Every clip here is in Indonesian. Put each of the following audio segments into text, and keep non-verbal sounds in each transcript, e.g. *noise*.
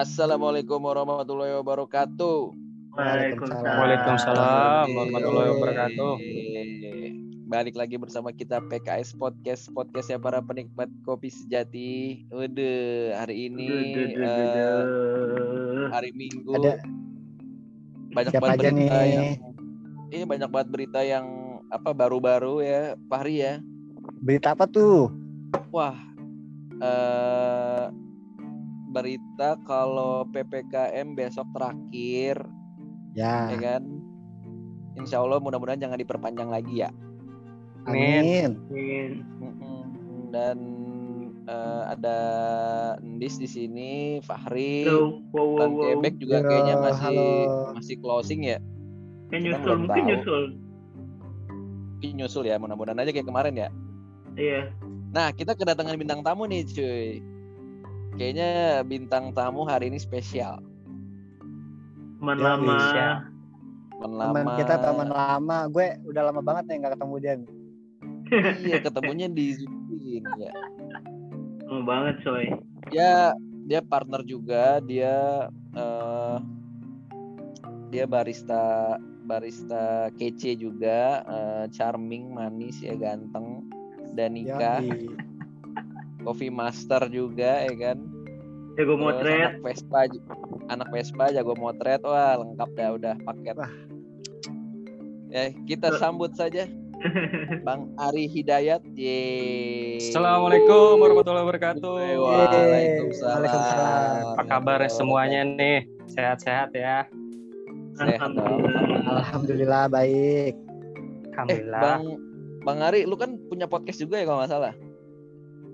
Assalamualaikum warahmatullahi wabarakatuh. Waalaikumsalam. Waalaikumsalam warahmatullahi wabarakatuh. Balik lagi bersama kita PKS Podcast, podcastnya para penikmat kopi sejati. Udah hari ini eh, hari Minggu Ada banyak siapa banget aja berita nih? yang ini banyak banget berita yang apa baru-baru ya, Fahri ya. Berita apa tuh? Wah, eh berita kalau PPKM besok terakhir, ya Ya, kan? Insya Allah mudah-mudahan jangan diperpanjang lagi ya. amin. Amin. Dan eh, ada Ndis di sini, Fahri, Halo, wow, wow, Bang wow. Kebek juga Yo, kayaknya masih halo. masih closing ya. Kan Kita nyusul, mungkin tahu. nyusul. Mungkin nyusul ya, mudah-mudahan aja kayak kemarin ya. Iya. Nah, kita kedatangan bintang tamu nih, cuy. Kayaknya bintang tamu hari ini spesial. Teman Ya, lama. bisa. Teman Teman lama. kita teman lama. Gue udah lama banget nih nggak ketemu dia. *laughs* Iya, ketemunya di Zoom ya. Lama banget, coy. Dia dia partner juga, dia eh dia barista barista kece juga, eh, charming, manis ya, ganteng dan nikah, Yoi. Coffee master juga ya kan. Jago Terus motret. anak Vespa anak Vespa jago motret wah lengkap dah udah paket Wah. ya kita sambut saja *laughs* Bang Ari Hidayat Yeay. Assalamualaikum warahmatullahi wabarakatuh. Waalaikumsalam. Waalaikumsalam. Apa kabar semuanya nih? Sehat-sehat ya. Sehat dong. Alhamdulillah baik. Eh Alhamdulillah. Bang Bang Ari lu kan punya podcast juga ya kalau nggak salah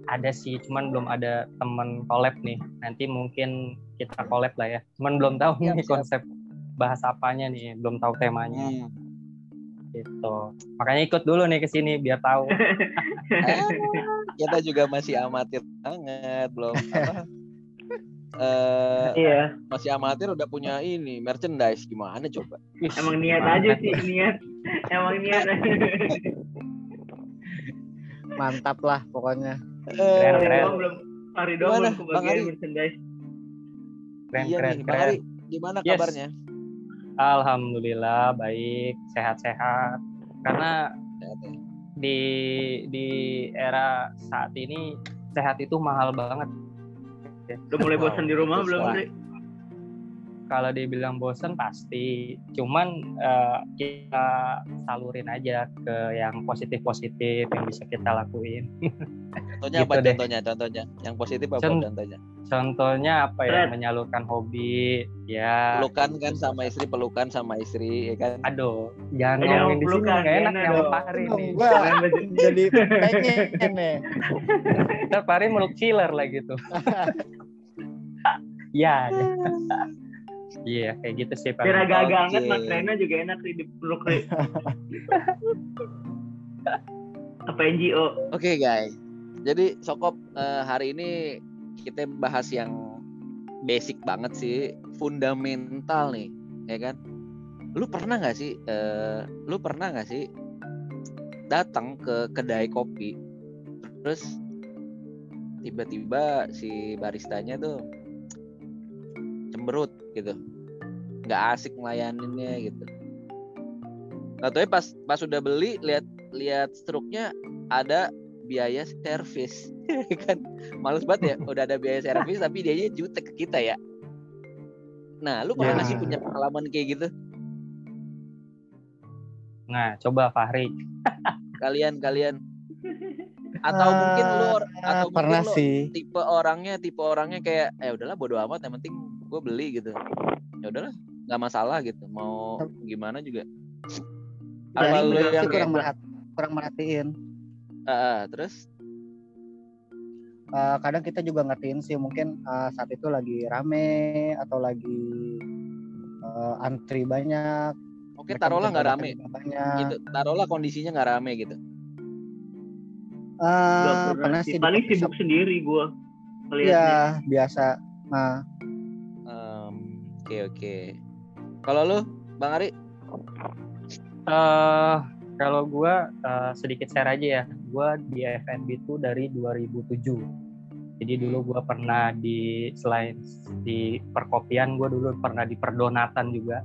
Ada sih, cuman belum ada temen collab nih. Nanti mungkin kita collab lah ya. Cuman belum tahu Siap, nih siap. konsep bahas apanya nih, belum tahu temanya Hmm. gitu. Makanya ikut dulu nih ke sini biar tahu. *laughs* Kita juga masih amatir banget belum apa eh Iya. masih amatir udah punya ini merchandise gimana coba Emang niat aja sih, niat. Emang niat aja. *laughs* Mantap lah pokoknya. Keren, Eh, keren. belum hari doang Gimana, belum Bang kebagian Ari? merchandise. Keren, iya keren, nih Bang keren. Ari gimana Yes. kabarnya Alhamdulillah baik, sehat-sehat. Karena Sehat ya? di di era saat ini sehat itu mahal banget. Udah mulai bosan di rumah belum lah. Kalau dibilang bosen pasti, cuman eh, kita salurin aja ke yang positif-positif yang bisa kita lakuin. *laughs* contohnya apa Gitu deh. contohnya contohnya yang positif apa Con- contohnya Contohnya apa ya? Menyalurkan hobi, ya. pelukan kan sama istri pelukan sama istri ya kan Aduh, jangan Eh, ngomongin di sini pelukan, nggak enak yang? Pari nih. *laughs* Jadi pengen nih. Pari meluk killer lah gitu. *laughs* ya. Iya, kayak gitu sih Pak. Biar agak-agak Oke. hangat Mas Rena juga enak sih dipeluk Ri. Apa NGO? oke guys jadi sokop eh, hari ini kita bahas yang basic banget sih fundamental nih ya kan lu pernah nggak sih eh, lu pernah nggak sih datang ke kedai kopi terus tiba-tiba si baristanya tuh cemberut gitu nggak asik ngelayaninnya gitu Katanya pas pas udah beli lihat lihat struknya ada biaya servis *laughs* kan males banget ya udah ada biaya servis tapi dia jutek ke kita ya nah lu pernah nggak sih Ya. punya pengalaman kayak gitu Nah, coba Fahri. *laughs* kalian kalian atau mungkin lu atau pernah mungkin lu sih. tipe orangnya tipe orangnya kayak eh udahlah bodo amat yang penting gue beli gitu ya udahlah nggak masalah gitu mau gimana juga apa lu yang kurang merhat, kurang merhatiin. Ah, ah, terus Eh, kadang kita juga ngertiin sih mungkin eh, saat itu lagi rame atau lagi eh, antri banyak. oke Mereka taruhlah nggak rame gitu taruhlah kondisinya nggak rame gitu Eh, Gak pernah pernah sih. Paling sibuk shop. sendiri gua. Melihatnya. Iya, biasa. Nah, oke oke kalau lu bang Ari eh kalau gua eh, sedikit share aja ya. Gua di FNB itu dari 2007. Jadi dulu gue pernah di selain di perkopian, gue dulu pernah di perdonatan juga.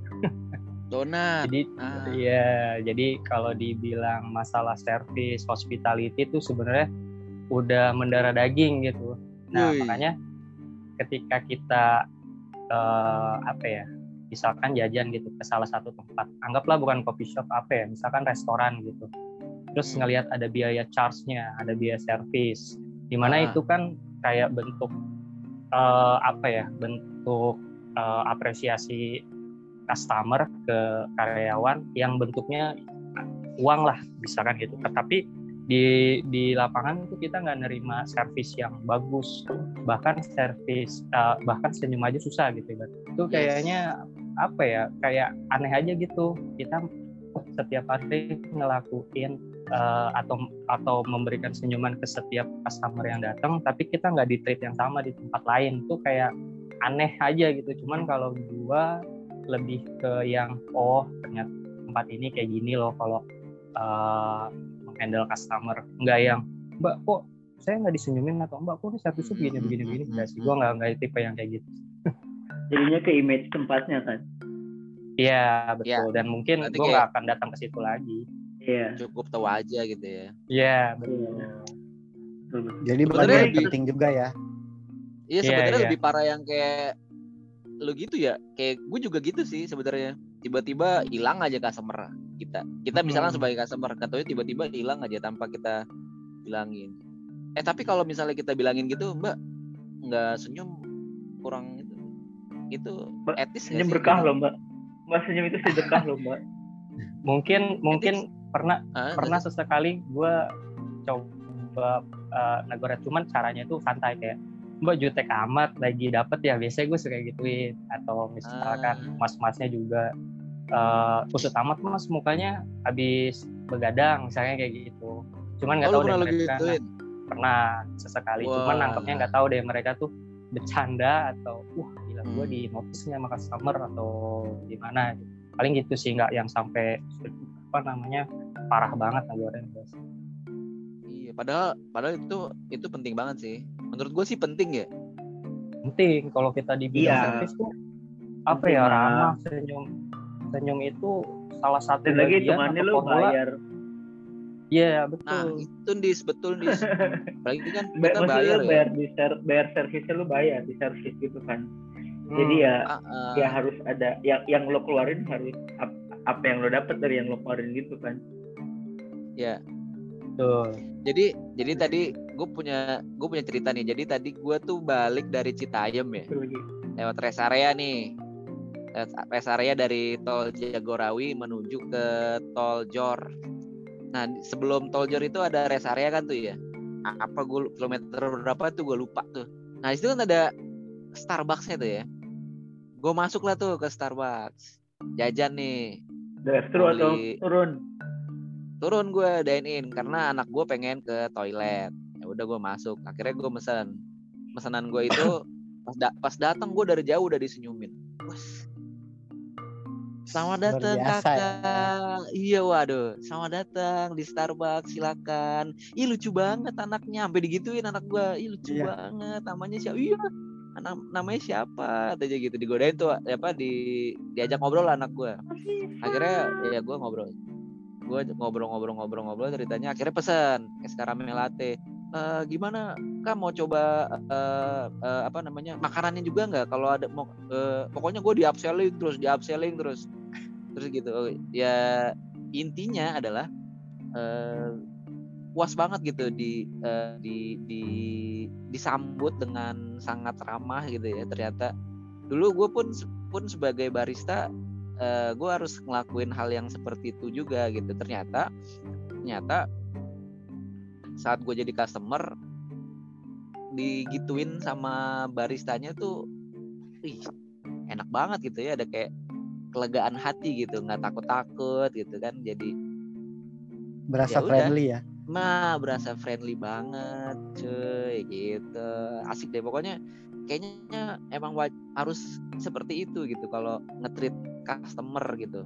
Donat. Jadi Ah. Iya, jadi kalau dibilang masalah service hospitality itu sebenarnya udah mendarah daging gitu. Nah, Wih. makanya ketika kita eh, apa ya, misalkan jajan gitu ke salah satu tempat, anggaplah bukan coffee shop apa ya, misalkan restoran gitu. Terus Hmm. ngelihat ada biaya charge-nya, ada biaya service, di mana Ah. itu kan kayak bentuk eh, apa ya, bentuk eh, apresiasi customer ke karyawan yang bentuknya uang lah misalkan gitu tetapi di di lapangan itu kita nggak nerima servis yang bagus. Bahkan servis eh, bahkan senyum aja susah gitu kan itu Yes. kayaknya apa ya kayak aneh aja gitu. Kita setiap hari ngelakuin eh, atau atau memberikan senyuman ke setiap customer yang datang tapi kita nggak di treat yang sama di tempat lain. Itu kayak aneh aja gitu. Cuman kalau gua lebih ke yang oh ternyata tempat ini kayak gini loh kalau uh, menghandle customer nggak yang mbak kok saya nggak disenyumin atau mbak kok ini servisnya begini begini begini enggak sih gue nggak nggak tipe yang kayak gitu Jadinya ke image tempatnya kan. iya betul Ya, dan mungkin gue kayak- nggak akan datang ke situ lagi Iya. Cukup tahu aja gitu ya. iya betul. Betul. Jadi lebih- penting juga ya. Iya Iya, sebenarnya iya. lebih parah yang kayak lu gitu ya. Kayak gue juga gitu sih sebenarnya. Tiba-tiba hilang aja customer kita. Kita misalnya sebagai customer, katanya tiba-tiba hilang aja tanpa kita bilangin. Eh tapi kalau misalnya kita bilangin gitu, Mbak nggak senyum kurang itu. Itu etis Senyum sih? berkah loh mbak. Mbak senyum itu sedekah loh mbak. mungkin mungkin pernah Ah, pernah sesekali gue coba uh, negara cuman caranya itu santai kayak mbak jutek amat lagi dapet ya biasanya gue suka gituin atau misalkan Ah. mas-masnya juga uh, kusut amat mas mukanya habis begadang misalnya kayak gitu cuman nggak Oh, tahu deh mereka gituin? pernah sesekali cuman Wah. nangkepnya nggak tahu deh mereka tuh bercanda atau wah gila gue Hmm. di notice nih sama customer atau gimana paling gitu sih nggak yang sampai apa namanya parah banget negara Iya, padahal padahal itu itu penting banget sih. Menurut gue sih penting ya. penting kalau kita di bidang Iya. servis tuh apa Penting ya lah. ramah senyum senyum itu salah satu Dan lagi atau lu bayar. iya Nah, betul itu dis betul dis. *laughs* Apalagi kan kita Maksudnya bayar lu ya. bayar di ser bayar servisnya lu bayar di servis gitu kan. Jadi Hmm, ya Ah, ah. ya harus ada yang yang lo keluarin harus ap- apa yang lo dapat dari yang lo keluarin gitu kan. ya. Betul Jadi jadi tadi gue punya gue punya cerita nih. Jadi tadi gue tuh balik dari Citayam ya, lewat rest area nih. Rest area dari tol Jagorawi menuju ke tol Jor. Nah sebelum tol Jor itu ada rest area kan tuh ya. Apa gue kilometer berapa tuh gue lupa tuh. Nah itu kan ada Starbucksnya tuh ya. Gue masuk lah tuh ke Starbucks. Jajan nih. Drive atau turun? Turun gue dine in karena anak gue pengen ke toilet. Ya udah gue masuk akhirnya gue mesen. Pesanan gue itu *coughs* pas da- pas datang gue dari jauh udah disenyumin. Wes. selamat datang ya. kakak. Iya waduh. Selamat datang di Starbucks silakan. Ih lucu banget anaknya. Sampai digituin anak gue ih lucu Iya. banget. Namanya siapa? Iya. Anak namanya siapa? Aja gitu. Digodain tuh apa di diajak ngobrol lah anak gue akhirnya ya gue ngobrol gue ngobrol-ngobrol-ngobrol-ngobrol ceritanya akhirnya pesan es caramel latte. Eh, gimana kan mau coba eh, eh, apa namanya makanannya juga nggak? Kalau ada mau eh, pokoknya gue di upselling terus di upselling terus. Terus gitu Oh, ya intinya adalah eh, puas banget gitu di eh, di di disambut dengan sangat ramah gitu ya. Ternyata dulu gue pun pun sebagai barista eh, gue harus ngelakuin hal yang seperti itu juga gitu ternyata ternyata saat gue jadi customer digituin sama baristanya tuh ih enak banget gitu ya ada kayak kelegaan hati gitu nggak takut takut gitu kan jadi Berasa Ya udah. friendly ya. mah berasa friendly banget cuy gitu asik deh pokoknya kayaknya emang waj- harus seperti itu gitu kalau ngetreat customer gitu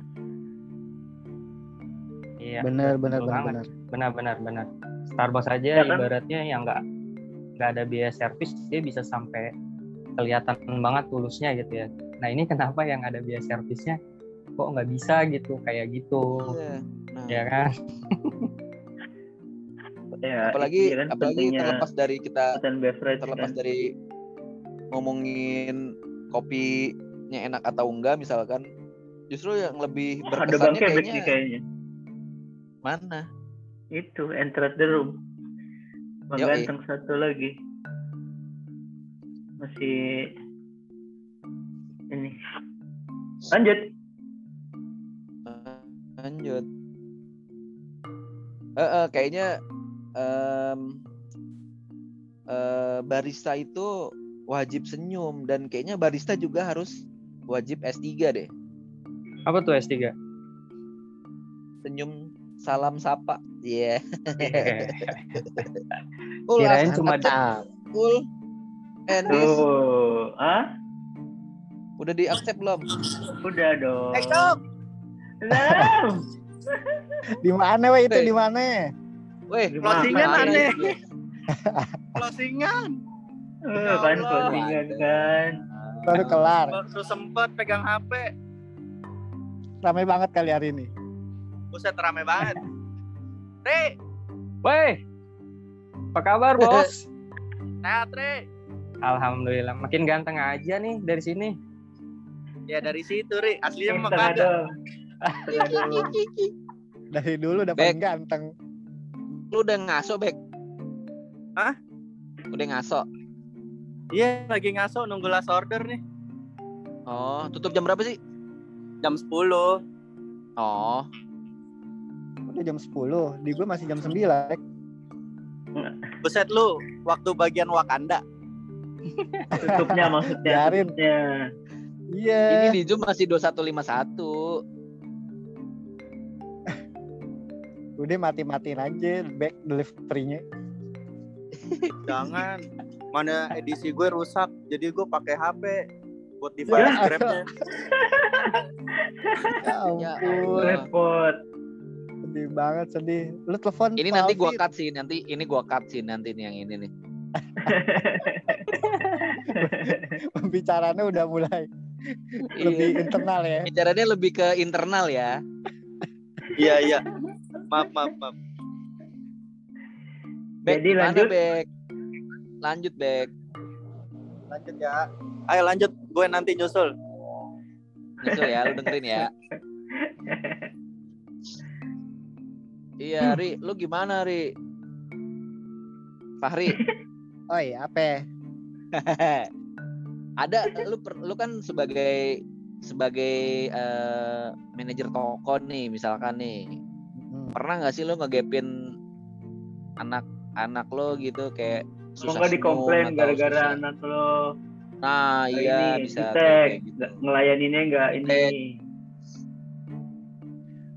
iya Bener bener betul bener banget. bener. benar benar benar Starbucks aja Ya kan? ibaratnya yang nggak nggak ada biaya servis dia bisa sampai kelihatan banget tulusnya gitu ya nah ini kenapa yang ada biaya servisnya kok nggak bisa gitu kayak gitu Iya. Nah, ya kan Ya, apalagi iya kan apalagi pentingnya terlepas dari kita beverage terlepas kan. dari ngomongin kopinya enak atau enggak misalkan justru yang lebih Ada berkesannya Kebek kayaknya kayaknya. mana Itu enter the room. Bang Yoi. ganteng satu lagi. Masih ini. Lanjut. lanjut Eh, eh, kayaknya em, eh, barista itu wajib senyum dan kayaknya barista juga harus wajib S3 deh apa tuh S3 senyum salam sapa iya *laughs* Kirain cuma cool Enis Tuh, ah? udah di accept belum Udah dong. Cok. Belum. *laughs* Di mana weh itu di mana? Weh, Closingan aneh. *laughs* Closingan. Eh, kan kan. Baru kelar. Baru sempet pegang HP. Ramai banget kali hari ini. Buset rame banget. *laughs* Re, Woi, apa kabar bos? sehat Re. Alhamdulillah, makin ganteng aja nih dari sini. Ya dari situ Re, aslinya mah dong. *laughs* Dari dulu udah paling ganteng. Lu udah ngaso, Bek? Hah? Udah ngaso. Iya, lagi ngaso nunggu last order nih. Oh, tutup jam berapa sih? Jam 10. Oh, Udah jam 10. Di gue masih jam 9. Bek. Buset lu, waktu bagian Wakanda. Tutupnya *laughs* maksudnya. Biarin. Tutupnya. Iya. ini di Zoom masih 2151. Udah mati-matiin aja back delivery-nya. Jangan. Mana edisi gue rusak, jadi gue pakai HP buat Ya, device grabnya. *laughs* Ya Ya ampun. Repot. Sedih banget sedih. Lu telepon Ini nanti gua Alfi. cut sih, nanti ini gua cut sih nanti nih yang ini nih. *laughs* pembicaranya udah mulai lebih Iya. internal ya. Bicaranya lebih ke internal ya. Iya, iya. Maaf, maaf, maaf. Bek, Jadi lanjut. Bek? Lanjut, Bek. Lanjut ya. Ayo lanjut, gue nanti nyusul. Nyusul ya, lu dengerin ya. Iya, *clears throat* Ri, lu gimana, Ri? Fahri, *laughs* Oh iya, apa? *laughs* ada lu per- lu kan sebagai sebagai eh, manajer toko nih, misalkan nih, Hmm. pernah nggak sih lu ngegapin anak-anak lo gitu kayak susah nggak senyum dikomplain gara-gara anak lo Nah, iya ini bisa kayak gitu. nggak- ngelayaninnya nggak ini.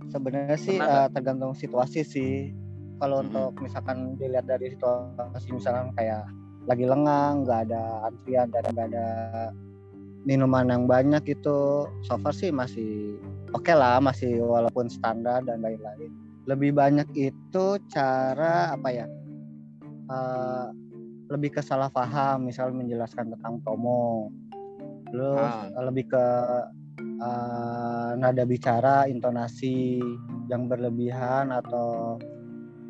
Sebenarnya sih eh, tergantung situasi sih. Kalau Mm-mm. untuk misalkan dilihat dari situasi misalkan kayak lagi lengang, nggak ada antrian dan nggak ada minuman yang banyak gitu, so far sih masih oke lah, masih walaupun standar dan lain-lain. Lebih banyak itu cara apa ya? Eh, lebih ke salah paham, misal menjelaskan tentang promo. Terus Ah. eh, lebih ke eh, nada bicara, intonasi yang berlebihan atau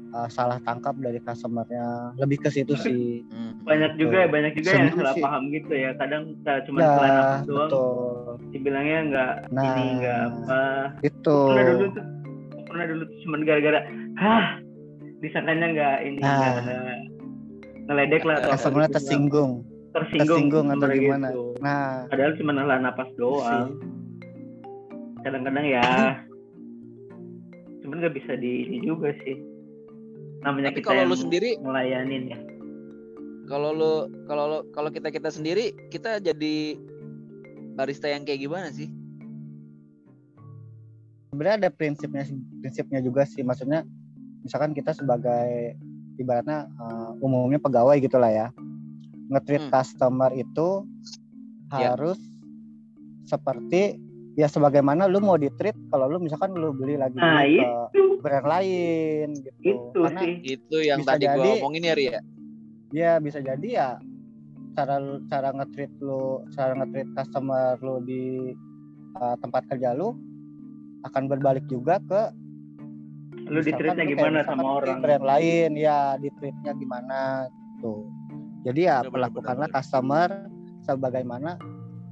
eh, salah tangkap dari customernya. Lebih ke situ sih. Hmm. Banyak juga ya, banyak juga yang salah sih- paham gitu ya. Kadang kita cuma Ya, salah nafas doang, betul. dibilangnya nggak Nah, ini nggak apa. itu. Pernah dulu tuh, pernah dulu tuh cuma gara-gara, hah, disangkanya nggak ini Nah. nggak ngeledek lah atau apa Customernya gitu, tersinggung. tersinggung, tersinggung atau gimana. gitu. Nah, Padahal cuma nahan napas doang. Kadang-kadang ya, cuman nggak bisa di ini juga sih. Namanya Tapi kita kalau yang lu sendiri, ngelayanin ya. kalau lu kalau lu kalau kita kita sendiri, kita jadi barista yang kayak gimana sih? sebenarnya ada prinsipnya prinsipnya juga sih. Maksudnya misalkan kita sebagai ibaratnya eh, umumnya pegawai gitulah ya. Nge-treat Hmm. customer itu Ya. harus seperti ya sebagaimana lu mau di-treat kalau lu misalkan lu beli lagi Nah, ke itu brand lain gitu. itu Karena sih. Itu yang tadi jadi- gua omongin ya, Ria. dia bisa jadi ya cara cara nge-treat lu cara nge-treat customer lu di uh, tempat kerja lu akan berbalik juga ke lu di treatnya gimana sama di orang brand lain ya di treatnya gimana tuh jadi ya perlakukanlah customer sebagaimana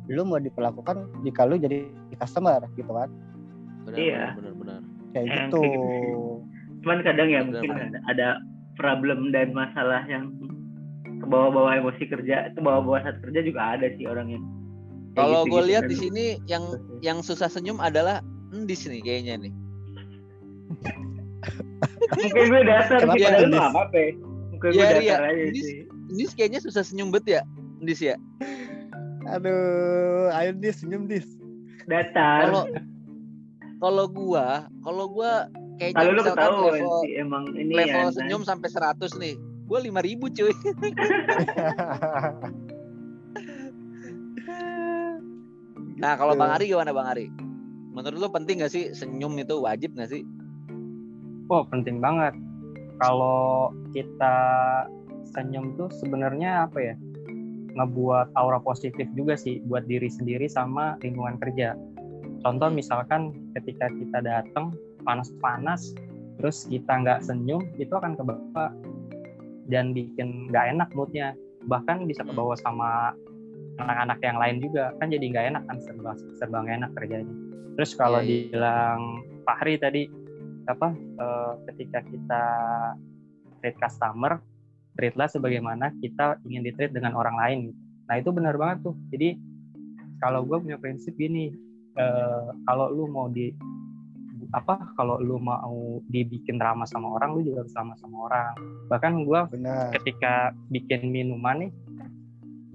lu mau diperlakukan jika lu jadi customer gitu kan benar, Iya. benar, benar, benar. kayak gitu kayak gitu. cuman kadang ya Benar, mungkin benar. ada, ada problem dan masalah yang ke bawah-bawah emosi kerja ke bawah-bawah saat kerja juga ada sih orang yang Kalau gue gitu-gitu lihat kan. di sini yang yang susah senyum adalah Endis nih kayaknya nih. Mungkin gue dasar Kenapa sih padahal Endis? mah apa apa ya. mungkin gue Iya, dasar iya. aja Endis- sih Endis kayaknya susah senyum bet ya, Endis ya. aduh ayo dis senyum dis datar Kalau kalau gua, kalau gua kayaknya kalau lu misalkan ketahuan level sih emang ini level ya senyum sampai 100 nih. Gua 5000 cuy. *laughs* Nah, kalau Gitu. Bang Ari gimana Bang Ari? Menurut lu penting gak sih senyum itu wajib gak sih? Oh penting banget. Kalau kita senyum tuh sebenarnya apa ya? Ngebuat aura positif juga sih buat diri sendiri sama lingkungan kerja. Contoh misalkan ketika kita datang panas-panas, terus kita nggak senyum, itu akan kebawa dan bikin nggak enak moodnya. Bahkan bisa kebawa sama anak-anak yang lain juga kan jadi nggak enak kan serba serba nggak enak kerjanya. Terus kalau Iya, iya. dibilang Fahri tadi apa eh, ketika kita treat customer treatlah sebagaimana kita ingin di treat dengan orang lain. Nah itu benar banget tuh. Jadi kalau gue punya prinsip gini eh, kalau lu mau di apa kalau lu mau dibikin ramah sama orang lu juga harus ramah sama orang. Bahkan gue ketika bikin minuman nih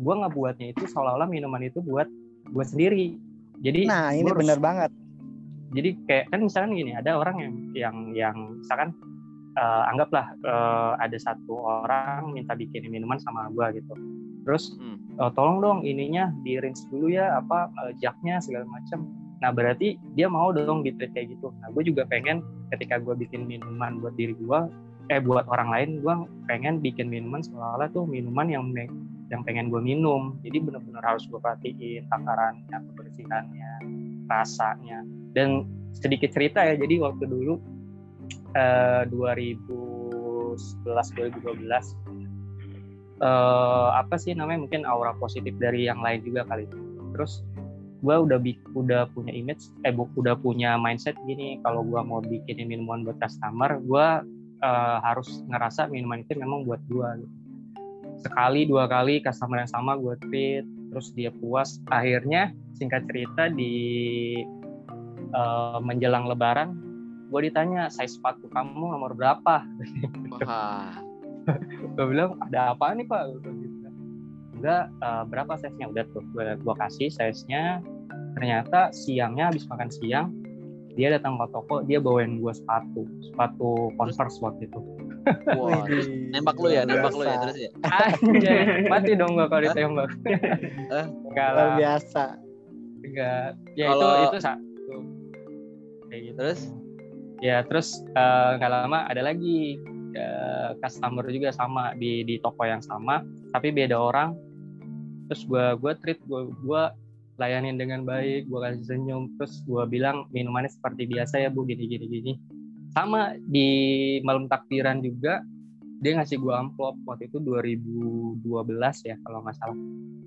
gue ngebuatnya itu seolah-olah minuman itu buat gue sendiri. Jadi nah ini benar banget jadi kayak kan misalkan gini ada orang yang yang yang misalkan eh, anggaplah eh, ada satu orang minta bikin minuman sama gua gitu. Terus Hmm. eh, tolong dong ininya di rinse dulu ya apa eh, jaknya segala macam nah berarti dia mau dong di treat kayak gitu. Nah gue juga pengen ketika gue bikin minuman buat diri gue eh buat orang lain gue pengen bikin minuman seolah-olah tuh minuman yang yang pengen gue minum. Jadi bener-bener harus gue perhatiin takarannya kebersihannya rasanya dan sedikit cerita ya jadi waktu dulu eh, 2011 2012 eh, apa sih namanya mungkin aura positif dari yang lain juga kali terus gue udah udah punya image eh udah punya mindset gini kalau gue mau bikin minuman buat customer gue eh, harus ngerasa minuman itu memang buat gue gitu. sekali dua kali customer yang sama gue treat terus dia puas akhirnya singkat cerita di eh, menjelang lebaran gue ditanya size sepatu kamu nomor berapa? Wah, *laughs* gue bilang ada apa nih pak? Gua gitu. enggak eh, berapa size nya udah tuh gue gua kasih size nya ternyata siangnya habis makan siang dia datang ke toko dia bawain gue sepatu sepatu converse waktu itu. Wah. Widih, nembak lu ya, nembak lu ya terus ya. Anjay, mati dong gue kalau ditembak. Enggak lah. biasa. Enggak. Ya itu itu kayak gitu. Terus? ya terus eh, nggak lama ada lagi eh, customer juga sama di di toko yang sama tapi beda orang. Terus gua gua treat gua gua layanin dengan baik gua kasih senyum terus gua bilang minumannya seperti biasa ya bu gini gini gini. Sama di malam takbiran juga dia ngasih gua amplop waktu itu 2012 ya kalau nggak salah.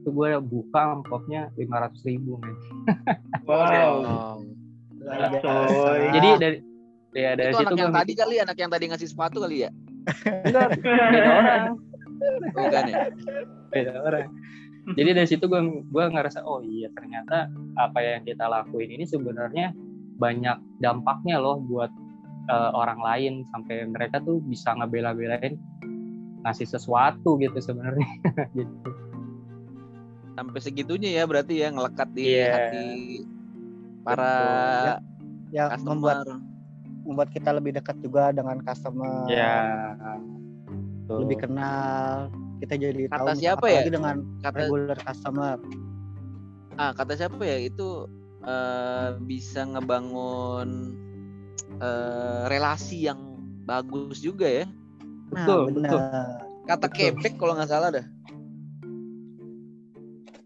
Itu gua buka amplopnya 500 ribu men. Wow Jadi dari ya dari itu situ anak yang tadi kali, anak yang tadi ngasih sepatu kali ya? enggak beda orang. Bukan ya? beda orang. Jadi dari situ gue gua ngerasa oh iya ternyata apa yang kita lakuin ini sebenarnya banyak dampaknya loh buat eh, orang lain. Sampai mereka tuh bisa ngebela-belain ngasih sesuatu gitu sebenarnya. *laughs* Gitu. Sampai segitunya ya berarti ya ngelekat di Iya. hati para yang membuat customer. membuat kita lebih dekat juga dengan customer ya tuh. lebih kenal kita jadi Kata tahu siapa ya? dengan Kata regular customer ah kata siapa ya itu eh, bisa ngebangun eh, relasi yang bagus juga ya. nah Betul, benar betul. kata Betul. kebek kalau nggak salah dah.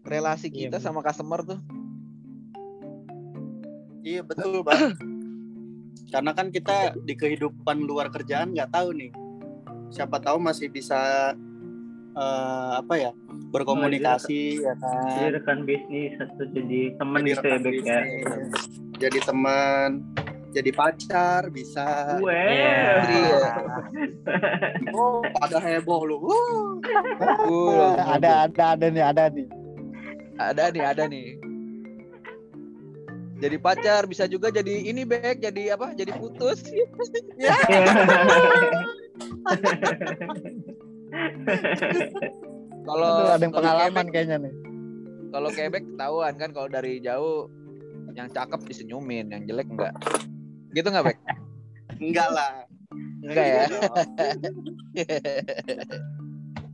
Relasi Iya, kita bener. sama customer tuh. Iya betul bang. *clears throat* Karena kan kita di kehidupan luar kerjaan nggak tahu nih. Siapa tahu masih bisa eh, apa ya berkomunikasi ya kan. Jadi rekan bisnis atau jadi teman gitu ya Bek ya. bisnis, Jadi teman, jadi pacar bisa. Gue. Iya. *laughs* Oh, pada heboh lu. Uh, *laughs* ada ada ada nih ada nih. ada nih, ada nih. Jadi pacar bisa juga jadi ini bek, jadi apa? Jadi putus. *laughs* Kalau Aduh, ada yang kalau pengalaman kebek- kayaknya nih. kalau kebek ketahuan kan kalau dari jauh yang cakep disenyumin, yang jelek enggak. Gitu nggak bek? Enggak lah. Enggak ya. *laughs*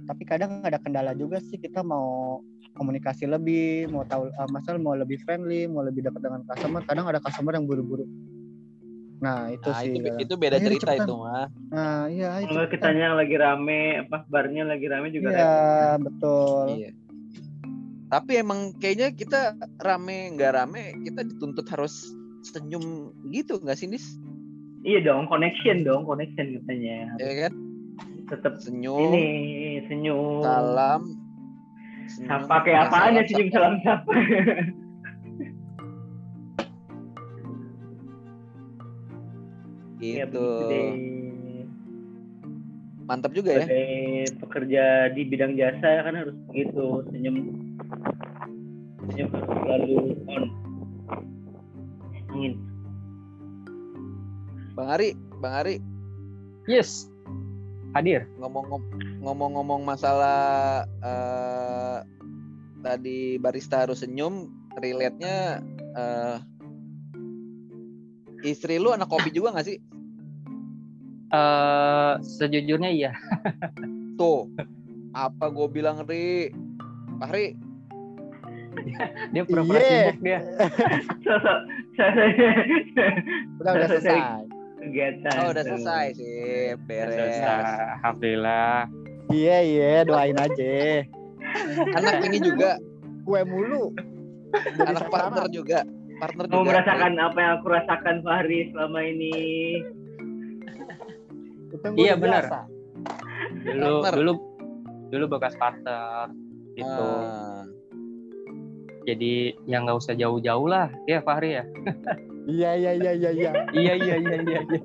Tapi kadang ada kendala juga sih kita mau komunikasi lebih, mau tahu uh, masalah mau lebih friendly, mau lebih dekat dengan customer. Kadang ada customer yang buru-buru. Nah itu Nah, sih. itu kadang. itu beda Ayo, cerita cepetan. itu mah. Nah iya itu. Kalau kitanya yang lagi rame, apa barnya lagi rame juga Iya repot. betul. Iya. Tapi emang kayaknya kita rame nggak rame, kita dituntut harus senyum gitu nggak sih, Nis? Iya dong, connection dong, connection katanya. Ya kan? Tetap Senyum, ini senyum. salam. Senyum, Sapa kayak apaan ya salam, senyum salam sapa. Ya, Gitu. deh. Mantap juga ya. Pekerja di bidang jasa kan harus begitu senyum senyum harus selalu on. Angin. Bang Ari, Bang Ari Yes. Hadir. ngomong ngomong-ngomong masalah eh, tadi barista harus senyum, relate-nya eh, istri lu anak kopi juga nggak sih? eh sejujurnya iya. *laughs* Tuh, apa gue bilang Ri? Pak Ri, *laughs* Dia pura-pura Iya. sibuk dia. *laughs* Udah udah Selesai. Kegiatan. oh udah selesai sih, beres. Selesai. Alhamdulillah. Iya iya doain aja. Anak ini juga, Kue mulu. Jadi anak partner juga, partner Mau juga. merasakan apa yang aku rasakan Fahri selama ini. Iya, benar. Dulu Partner. dulu dulu bekas partner gitu. Ah, Jadi yang nggak usah jauh-jauh lah, ya Fahri ya. *laughs* Iya iya iya iya iya. iya iya iya iya. iya.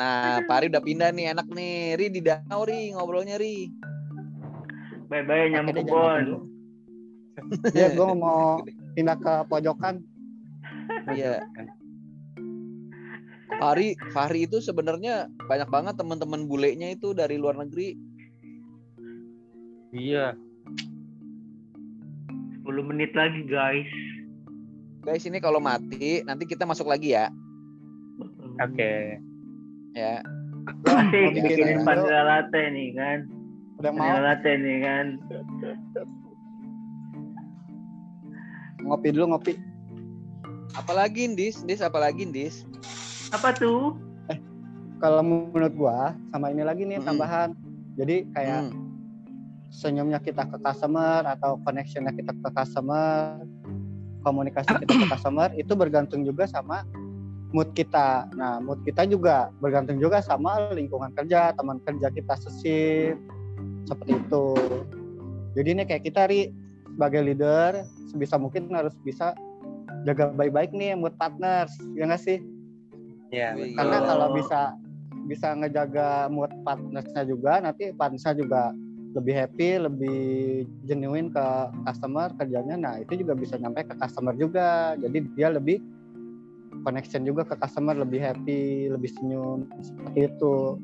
Nah, Pak Ri udah pindah nih, enak nih. Ri di danau Ri, ngobrolnya Ri. Bye-bye nyamuk kebon. Iya gue mau pindah ke pojokan. Iya. Fahri, Fahri itu sebenarnya banyak banget teman-teman bulenya itu dari luar negeri. Iya. 10 menit lagi guys. Guys, ini kalau mati nanti kita masuk lagi ya. Oke. Ya. Asik Mau bikin bikinin ini vanilla latte nih kan. Udah mau Vanilla latte nih kan. ngopi dulu ngopi. Apalagi Dis, Dis apalagi Dis? Apa tuh? Kalau menurut gua sama ini lagi nih Mm-mm. tambahan. Jadi kayak Hmm. Senyumnya kita ke customer atau connectionnya kita ke customer, komunikasi kita ke customer itu bergantung juga sama mood kita. Nah, mood kita juga bergantung juga sama lingkungan kerja, teman kerja kita sesif seperti itu. Jadi ini kayak kita ri sebagai leader sebisa mungkin harus bisa jaga baik-baik nih mood partners, ya nggak sih? Iya. Wih, Karena kalau bisa bisa ngejaga mood partnersnya juga, nanti partnersnya juga lebih happy, lebih genuine ke customer kerjanya. Nah itu juga bisa nyampe ke customer juga. Jadi dia lebih connection juga ke customer, lebih happy, lebih senyum seperti itu.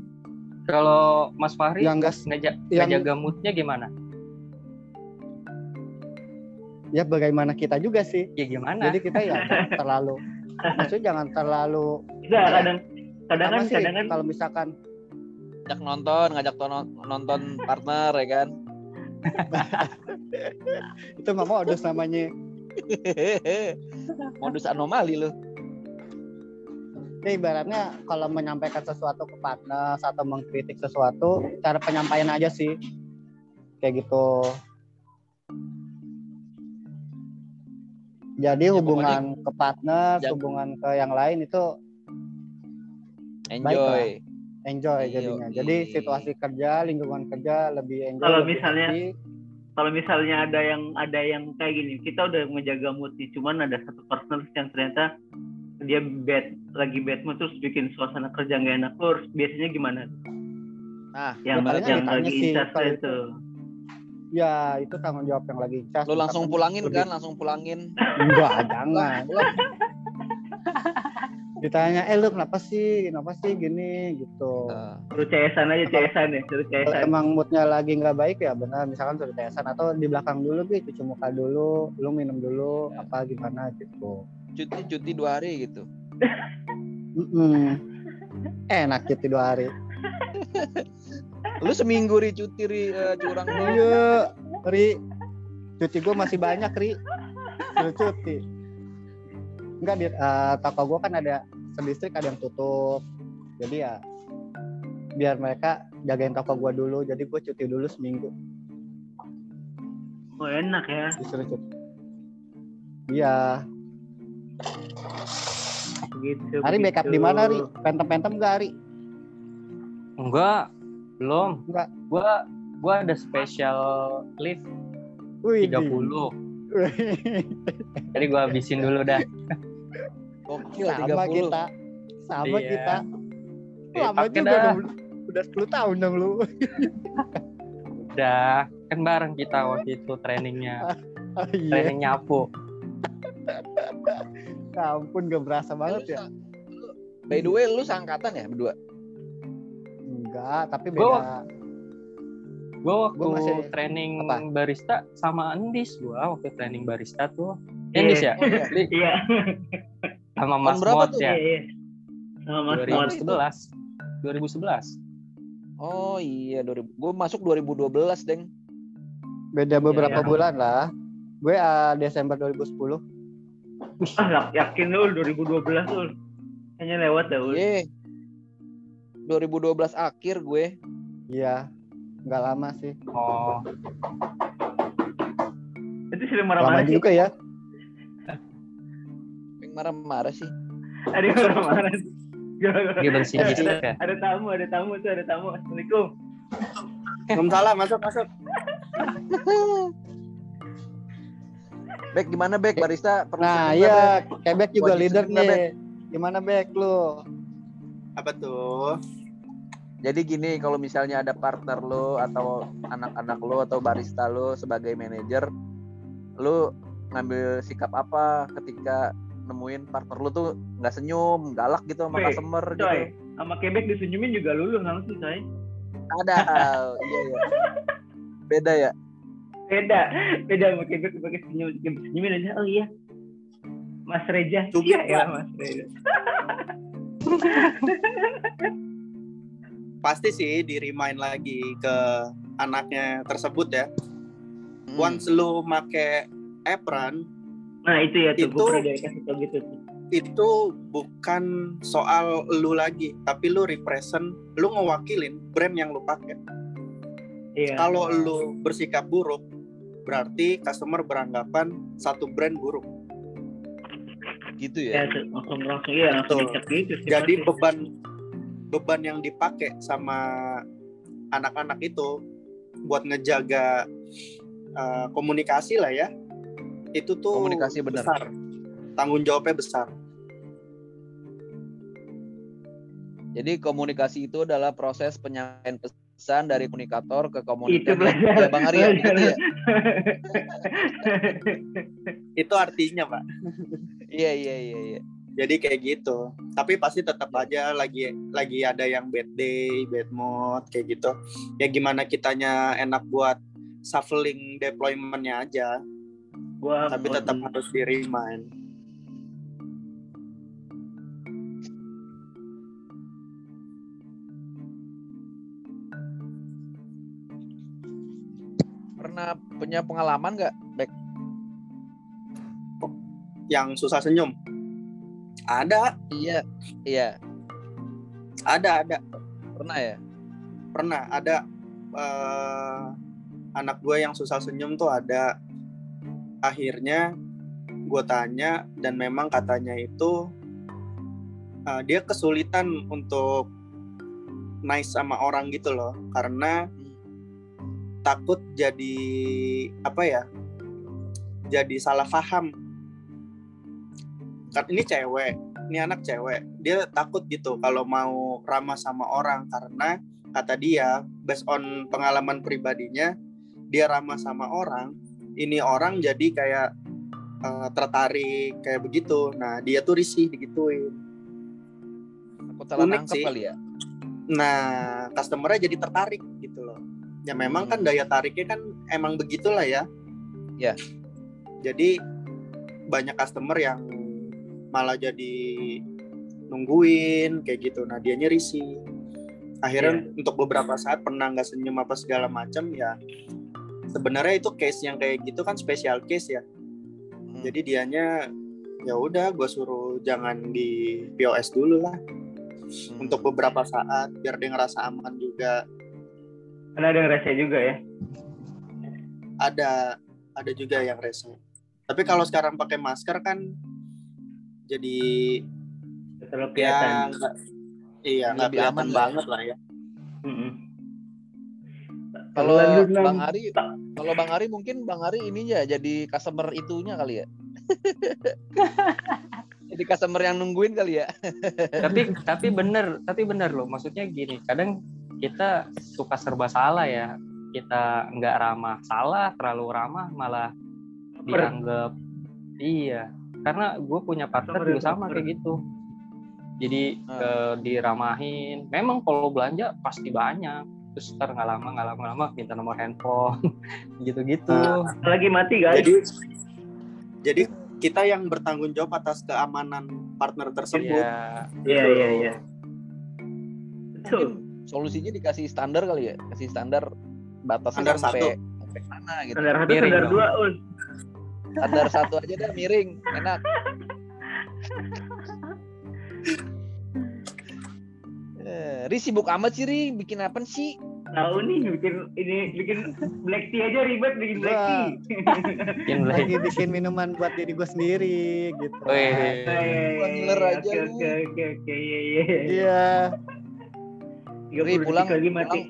Kalau Mas Fahri Yang enggak ngeja yang- ngejaga moodnya gimana? ya bagaimana kita juga sih. Ya gimana? Jadi kita ya terlalu, *laughs* maksudnya jangan terlalu. Enggak, kadang kadang kadang kan kalau misalkan Ngajak nonton, ngajak nonton partner ya kan. *laughs* itu mah modus namanya. *laughs* Modus anomali lu. ya ibaratnya kalau menyampaikan sesuatu ke partner atau mengkritik sesuatu cara penyampaian aja sih kayak gitu jadi Ya, hubungan ke partner Ya. hubungan ke yang lain itu enjoy enjoy Iya, jadinya. jadi situasi kerja lingkungan kerja lebih enjoy Kalau lebih misalnya- happy. kalau misalnya ada yang ada yang kayak gini kita udah menjaga mood nih cuman ada satu partner yang ternyata dia bad lagi bad mood terus bikin suasana kerja nggak enak terus biasanya gimana? Nah yang yang ditanya lagi sih, incas kalau itu. Ya itu tanggung jawab yang lagi cas lu langsung pulangin lebih- kan langsung pulangin. Enggak jangan *laughs* ditanya eh lu kenapa sih? Kenapa sih gini? Gitu. Nah, suruh CS-an aja CS-an ya suruh kalau CS-an emang moodnya lagi nggak baik ya benar. Misalkan suruh tesan atau di belakang dulu gitu cuci muka dulu lu minum dulu Ya. apa gimana gitu. Cuti cuti dua hari gitu. Mm-mm. enak cuti dua hari. *laughs* Lu seminggu ri cuti ri eh, curang lu iya ri. Cuti gue masih banyak ri. Suruh cuti enggak di eh, toko gue kan ada sedistrik ada yang tutup jadi ya biar mereka jagain toko gue dulu jadi gue cuti dulu seminggu oh enak ya disuruh cuti iya begitu Ari backup begitu. di mana Ri? Pentem-pentem gak Ari? Enggak, belum. Enggak. Gua gua ada special lift Wih, 30. Jadi gua habisin dulu dah. gokil sama 30 kita. Sama Iya. kita. Ya, Lama pakai juga dah. Udah 10 tahun dong lu. Udah kan bareng kita waktu itu trainingnya, *laughs* Oh, iya. training nyapu. Ya ampun gak berasa banget ya. by the way lu seangkatan ya berdua Enggak, tapi beda. Gua waktu Gua masih- training apa? barista sama Endis gua waktu training barista tuh. Iya. Endis ya? oh, iya. Li, iya sama Mas tuh? ya. iya iya sama Mas Mot 2011. 2011. oh iya 2000 gue masuk 2012 deng Beda beberapa Iya. bulan lah. Gue ah, Desember 2010. ah yak- yakin lu 2012 lu kayaknya lewat dah Ul. Ye. 2012 akhir gue Iya. Enggak lama sih. Oh, itu sering Lama marah-marah sih juga ya. marah-marah sih ada yang marah-marah sih. Ada, listrik ya. ada tamu ada tamu tuh ada tamu assalamualaikum Waalaikumsalam, masuk masuk. *laughs* Bek gimana Bek barista Perlu Nah, nggak, iya, Bek? Quebec juga Wajib leader nih. Gimana Bek lu? Apa tuh? Jadi gini, kalau misalnya ada partner lo atau anak-anak lo atau barista lo sebagai manajer, lo ngambil sikap apa ketika nemuin partner lo tuh nggak senyum, galak gitu sama Weh, customer gitu. coy sama Quebec disenyumin juga lulu langsung coy Ada, iya iya. Beda ya. beda beda sama Quebec pakai senyum senyumin aja oh iya Mas Reja iya ya. Mas Reja *laughs* Pasti sih di remind lagi ke anaknya tersebut ya. Hmm. Once lu make apron, nah itu ya tuh Itu- gitu itu bukan soal lu lagi, tapi lu represent, lu ngewakilin brand yang lu pakai. iya Kalau lu bersikap buruk, berarti customer beranggapan satu brand buruk. gitu ya ya. langsung langsung iya langsung gitu sih Jadi beban beban yang dipakai sama anak-anak itu buat ngejaga uh, komunikasi lah ya. Itu tuh Komunikasi benar. besar. Tanggung jawabnya besar. Jadi komunikasi itu adalah proses penyampaian pesan dari komunikator ke belajar Ya, Bang Arya, gitu ya. *laughs* Itu artinya, Pak. Iya iya iya iya. Jadi kayak gitu. Tapi pasti tetap aja lagi lagi ada yang bad day, bad mood kayak gitu. Ya gimana kitanya enak buat shuffling deploymentnya aja. gua Tapi tetap harus di remind. Pernah punya pengalaman nggak, Bek? Yang susah senyum. Ada, Iya, iya. ada, ada. Pernah ya? Pernah ada eh, anak gue yang susah senyum tuh ada. Akhirnya gue tanya dan memang katanya itu eh, dia kesulitan untuk nice sama orang gitu loh karena takut jadi apa ya jadi salah paham kan ini cewek ini anak cewek dia takut gitu kalau mau ramah sama orang karena kata dia based on pengalaman pribadinya dia ramah sama orang ini orang jadi kayak eh, tertarik kayak begitu nah dia tuh risih digituin Aku salah Unik sih. kali ya. nah customernya jadi tertarik gitu loh ya memang kan daya tariknya kan emang begitulah ya Ya. jadi banyak customer yang malah jadi nungguin kayak gitu. Nah dia risih akhirnya untuk beberapa saat pernah nggak senyum apa segala macam ya sebenarnya itu case yang kayak gitu kan special case ya. Hmm. jadi dianya ya udah gue suruh jangan di POS dulu lah. Hmm. untuk beberapa saat biar dia ngerasa aman juga. Karena ada yang rese juga ya. ada ada juga yang rese. Tapi kalau sekarang pakai masker kan jadi Terlalu ya kelihatan. nggak- iya nggak Lebih kelihatan aman banget lah ya Mm-mm. Kalau Lanjut, Nam. Bang Ari, kalau Bang Ari mungkin Bang Ari ininya jadi customer itunya kali ya. *laughs* jadi customer yang nungguin kali ya. tapi tapi bener tapi bener loh maksudnya gini kadang kita suka serba salah ya kita nggak ramah salah terlalu ramah malah dianggap iya karena gue punya partner Baper ya, juga sama kayak gitu jadi Ah. eh, diramahin memang kalau belanja pasti banyak terus ntar nggak lama nggak lama lama minta nomor handphone *laughs* gitu-gitu Ah. Lagi mati guys. jadi jadi kita yang bertanggung jawab atas keamanan partner tersebut ya Iya iya iya. Betul. Mungkin solusinya dikasih standar kali ya, kasih standar batasnya Standar sampai sampai mana gitu. Standar satu, standar dong. dua, un. Standar satu aja dah miring, enak. Eh, Ri sibuk amat sih Ri, bikin apa sih? Tahu nih bikin ini bikin black tea aja ribet bikin black tea. bikin lagi lagi bikin minuman buat diri gue sendiri gitu. Gua ngiler aja Oke oke oke oke iya iya. iya Tiga Ri, pulang, lagi mati. pulang.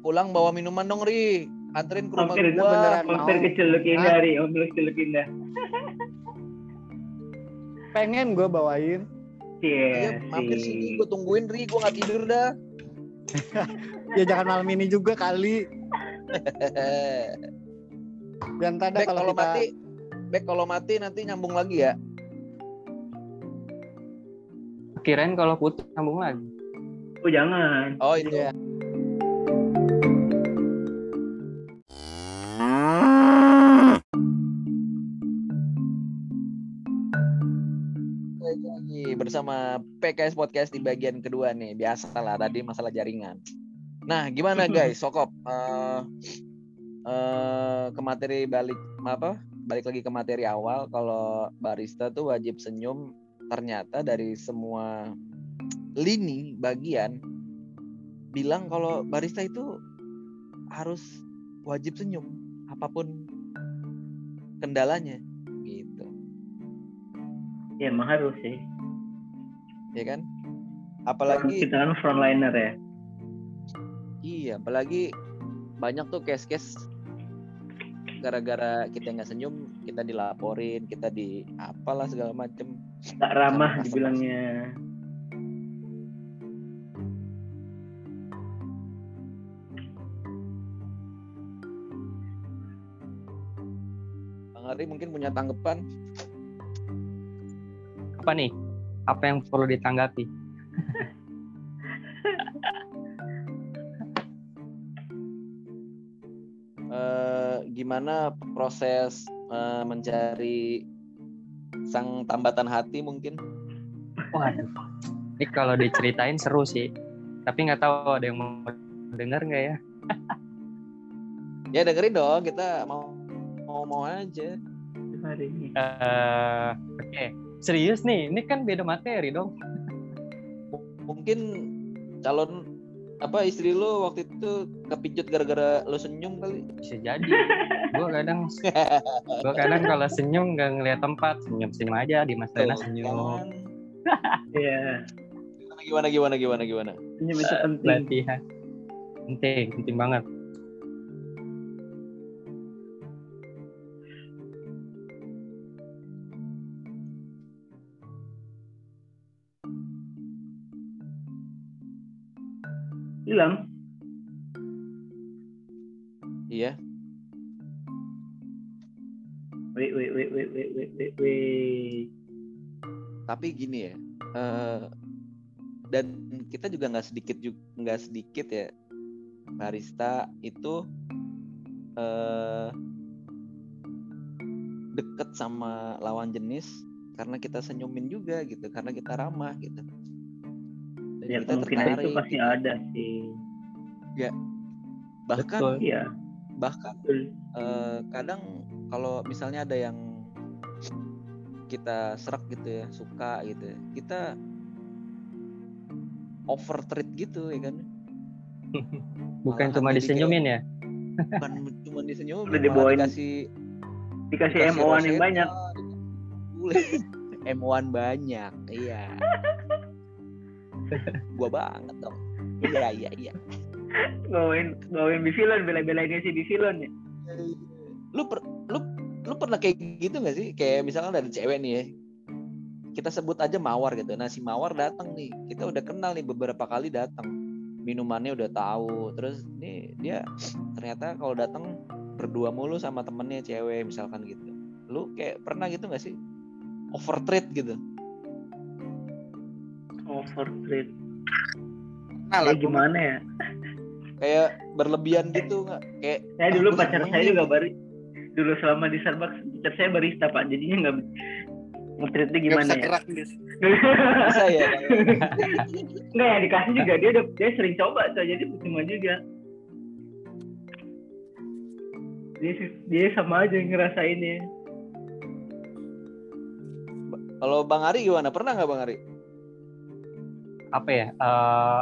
Pulang bawa minuman dong Ri, anterin ke rumah Mampir itu gua. beneran. mampir mau. ke Celuk Indah, Ri. Mampir ke Celuk Indah. pengen gue bawain Iya, Iya mampir sini gua tungguin Ri, gua nggak tidur dah. *laughs* ya jangan malam ini juga kali *laughs* dan tanda kalau kalau kita mati, Bek kalau mati nanti nyambung lagi ya. kirain kalau putus sambung lagi Oh jangan. Oh itu. Iya. Bersama PKS Podcast di bagian kedua nih. Biasalah tadi masalah jaringan. Nah, gimana *laughs* guys? Sokop eh eh, ke materi balik apa? Balik lagi ke materi awal kalau barista tuh wajib senyum. Ternyata dari semua lini bagian bilang kalau barista itu harus wajib senyum apa pun kendalanya gitu. Ya emang harus sih. Ya kan? Apalagi kita kan frontliner ya. iya, apalagi banyak tuh case-case gara-gara kita nggak senyum, kita dilaporin, kita di apalah segala macem. Tak ramah Sama dibilangnya. Bang Ari mungkin punya tanggapan. apa nih apa yang perlu ditanggapi *laughs* Eh, gimana proses eh, mencari sang tambatan hati mungkin? waduh ini kalau diceritain seru sih tapi nggak tahu ada yang mau dengar nggak ya *laughs* Ya dengerin dong, kita mau mau mau aja. Hari ini. Eh, oke serius nih ini kan beda materi dong. Mungkin calon apa istri lo waktu itu kepijut gara-gara lo senyum kali? Bisa jadi. Gue kadang gue kadang kalau senyum nggak ngeliat tempat senyum senyum aja di mas Rena Tuh, senyum. kan. *laughs* Iya. gimana gimana gimana gimana? Senyum itu penting. latihan. Penting penting banget Hilang. iya Wait, wait, wait, wait, wait, wait, wait, wait. tapi gini ya eh, dan kita juga nggak sedikit juga nggak sedikit ya barista itu eh, deket sama lawan jenis karena kita senyumin juga gitu karena kita ramah gitu Ya kita kemungkinan itu tertarik pasti gitu. ada sih. bahkan Betul. Iya. bahkan betul. eh, kadang kalau misalnya ada yang kita serak gitu ya suka gitu ya, kita over treat gitu ya kan *laughs* bukan Malahan cuma disenyumin ya bukan cuma disenyum Udah malah dibawain dikasih Dikasih dikasih MO-an yang rosetta, banyak. *laughs* dikasih M1 banyak iya *laughs* gua banget dong. Iya iya iya. Bawain bawain Bivilon, bela-belainnya si Bivilon ya. lu per, lu lu pernah kayak gitu gak sih? Kayak misalnya ada cewek nih ya. Kita sebut aja mawar gitu. Nah si mawar datang nih. Kita udah kenal nih beberapa kali datang. Minumannya udah tahu. Terus nih dia ternyata kalau datang berdua mulu sama temennya cewek misalkan gitu. Lu kayak pernah gitu gak sih? Overtreat gitu Overtreat. Nah, Ya lah, gimana ya? kayak berlebihan gitu nggak kayak Saya ah, dulu pacar saya juga bari dulu selama di Starbucks pacar saya barista pak jadinya nggak nge-treatnya nggak gimana bisa ya? gerak bisa ya Enggak *laughs* ya dikasih juga dia udah dia sering coba tuh jadi percuma juga. Dia dia sama aja ngerasainnya. kalau bang Ari gimana pernah nggak bang Ari apa ya eh,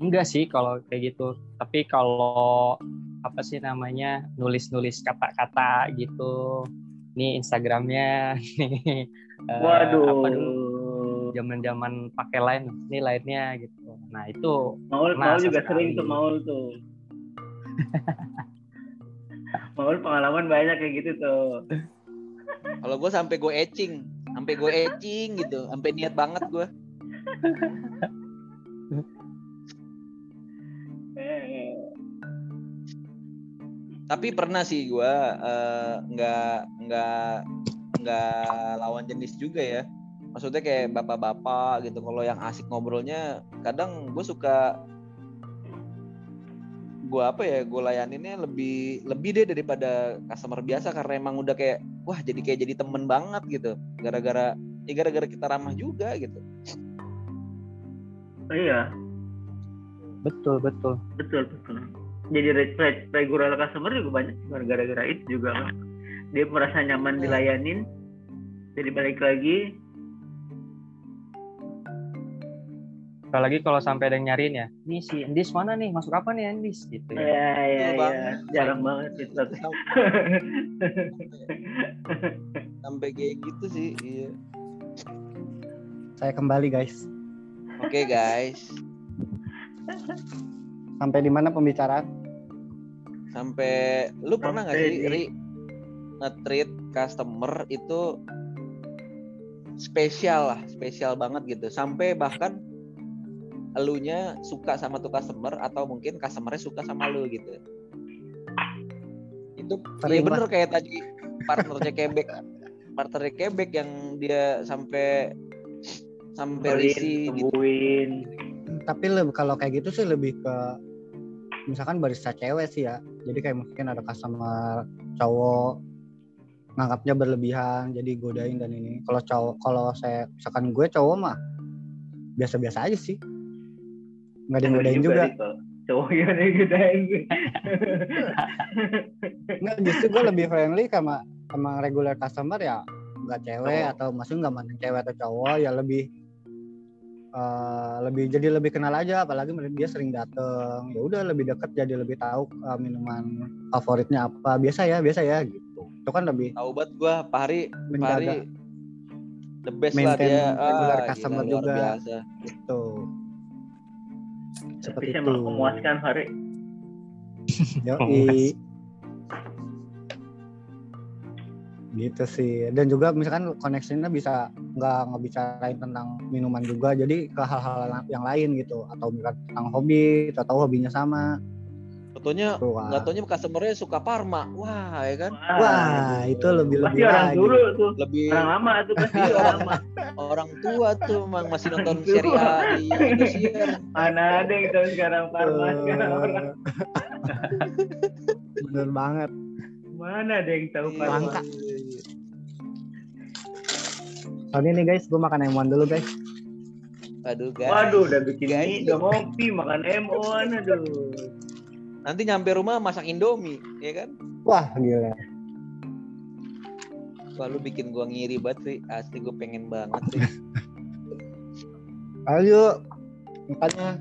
enggak sih kalau kayak gitu tapi kalau apa sih namanya nulis-nulis kata-kata gitu nih Instagramnya *laughs* nih eh, Waduh. apa dulu zaman-zaman pakai line nih lainnya gitu nah itu Maul Nah, Maul juga sering tuh Maul tuh. *laughs* Maul pengalaman banyak kayak gitu tuh. kalau gue sampai gue etching sampai gue etching gitu sampai niat banget gue *laughs* tapi pernah sih gue eh, nggak nggak nggak lawan jenis juga ya. Maksudnya kayak bapak-bapak gitu kalau yang asik ngobrolnya kadang gue suka gue apa ya gue layaninnya lebih lebih deh daripada customer biasa karena emang udah kayak wah jadi kayak jadi temen banget gitu. Gara-gara ya gara-gara kita ramah juga gitu. Oh, iya, betul betul. Betul betul. Jadi re- re- regular customer juga banyak cuma gara-gara itu juga kan. Dia merasa nyaman Hmm. dilayanin. Jadi balik lagi apalagi kalau sampai ada yang nyariin ya nih si Endis mana nih masuk apa nih Endis gitu ya ya ya Betul ya banget. jarang banget itu. sampai kayak gitu sih iya Saya kembali guys. oke guys Sampai di mana pembicaraan? Sampai lu pernah nggak sih di- Ri nge-treat customer itu spesial lah spesial banget gitu. Sampai bahkan elunya suka sama tuh customer atau mungkin customernya suka sama lu gitu. Itu Sering iya bener kayak tadi partnernya Quebec. Partnernya Quebec yang dia sampai sampai risih gitu. Tapi lebih kalau kayak gitu sih lebih ke misalkan barista cewek sih ya. Jadi kayak mungkin ada customer cowok nganggapnya berlebihan jadi godain dan ini. Kalau cowok kalau saya misalkan gue cowok mah biasa-biasa aja sih. Nggak ada godain juga. Riko. Cowok yang godain. *laughs* Nggak, justru gue lebih friendly sama sama regular customer ya nggak cewek Cowok. atau maksudnya nggak mandang cewek atau cowok ya lebih eh, lebih jadi lebih kenal aja apalagi dia sering dateng ya udah lebih deket jadi lebih tahu eh, minuman favoritnya apa biasa ya biasa ya gitu itu kan lebih tahu banget gua Pak Hari Pak Hari the best lah dia regular ah, customer gila, luar juga. biasa. gitu seperti Bisa itu memuaskan Hari. Yoi. Gitu sih dan juga misalkan koneksinya bisa nggak ngebicarain tentang minuman juga jadi ke hal-hal yang lain gitu atau misalkan tentang hobi atau hobinya sama kan. nggak taunya customernya suka Parma. Wah, ya kan? wah itu lebih Pasti lebih orang lagi dulu tuh. Lebih Orang lama tuh pasti Iya, orang lama. orang tua tuh emang masih nonton Orang. Serie A di Indosiar. Mana ada yang tahu sekarang Parma sekarang orang. *laughs* bener banget Mana ada yang tahu Iya. Parma. Langka. soalnya nih guys gue makan M1 dulu guys Aduh, guys. Waduh, udah bikin Guys. mie, udah ngopi, makan M1, aduh. Nanti nyampe rumah masak Indomie, ya kan? wah gila Wah, lu bikin gua ngiri banget sih. Asli gua pengen banget sih. *laughs* ayo makanya